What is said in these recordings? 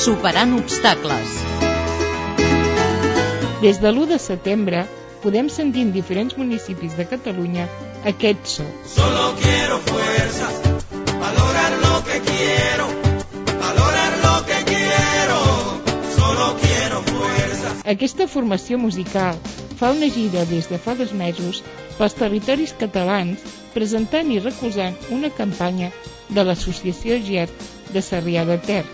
Superant obstacles. Des de l'1 de setembre podem sentir en diferents municipis de Catalunya aquest so. Solo quiero fuerza, valorar lo que quiero, valorar lo que quiero, solo quiero fuerza. Aquesta formació musical fa una gira des de fa dos mesos pels territoris catalans presentant i recolzant una campanya de l'associació GET de Sarrià de Ter,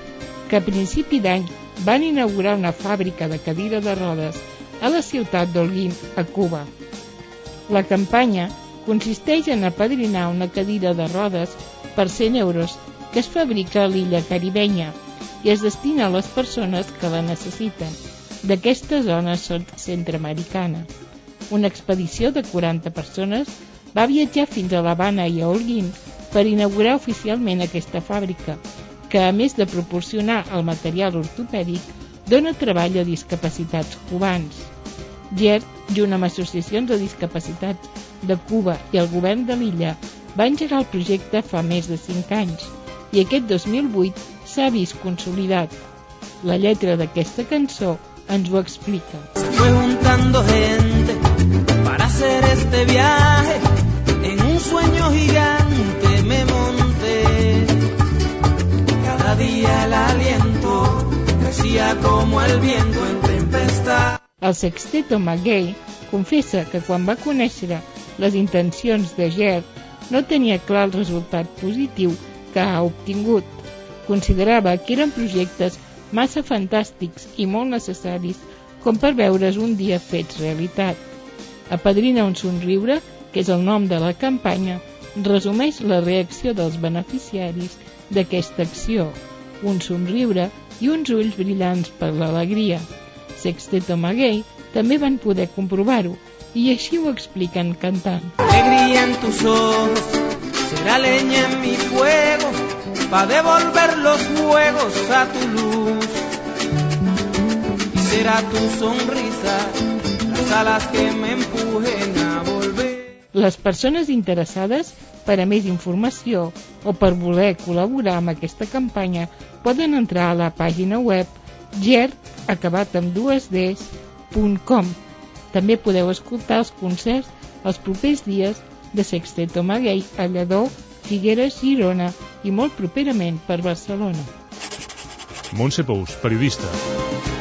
que a principi d'any van inaugurar una fàbrica de cadira de rodes a la ciutat d'Holguín, a Cuba. La campanya consisteix en apadrinar una cadira de rodes per 100 euros que es fabrica a l'illa caribenya i es destina a les persones que la necessiten d'aquesta zona centroamericana. Una expedició de 40 persones va viatjar fins a l'Havana i a Holguín per inaugurar oficialment aquesta fàbrica, que a més de proporcionar el material ortopèdic, dona treball a discapacitats cubans. GERT, junt amb associacions de discapacitats de Cuba i el govern de l'illa, va engegar el projecte fa més de 5 anys i aquest 2008 s'ha vist consolidat. La lletra d'aquesta cançó ens ho explica. Fue juntando gente como el viento en tempestad. El sexteto McGay confessa que quan va conèixer les intencions de Gert no tenia clar el resultat positiu que ha obtingut. Considerava que eren projectes massa fantàstics i molt necessaris com per veure's un dia fets realitat. Apadrina un somriure, que és el nom de la campanya, resumeix la reacció dels beneficiaris d'aquesta acció, un somriure i uns ulls brillants per l'alegria. Sexteto Maguey també van poder comprovar-ho i així ho expliquen cantant. Alegría en tus ojos será leña en mi fuego para devolver los fuegos a tu luz. Y será tu sonrisa las alas que me empujen a volver. Les persones interessades per a més informació o per voler col·laborar amb aquesta campanya poden entrar a la pàgina web gert acabat amb dues. També podeu escoltar els concerts els propers dies de Sexteto Maguei a Lledó, Figueres, Girona i molt properament per Barcelona. Montse Pous, periodista.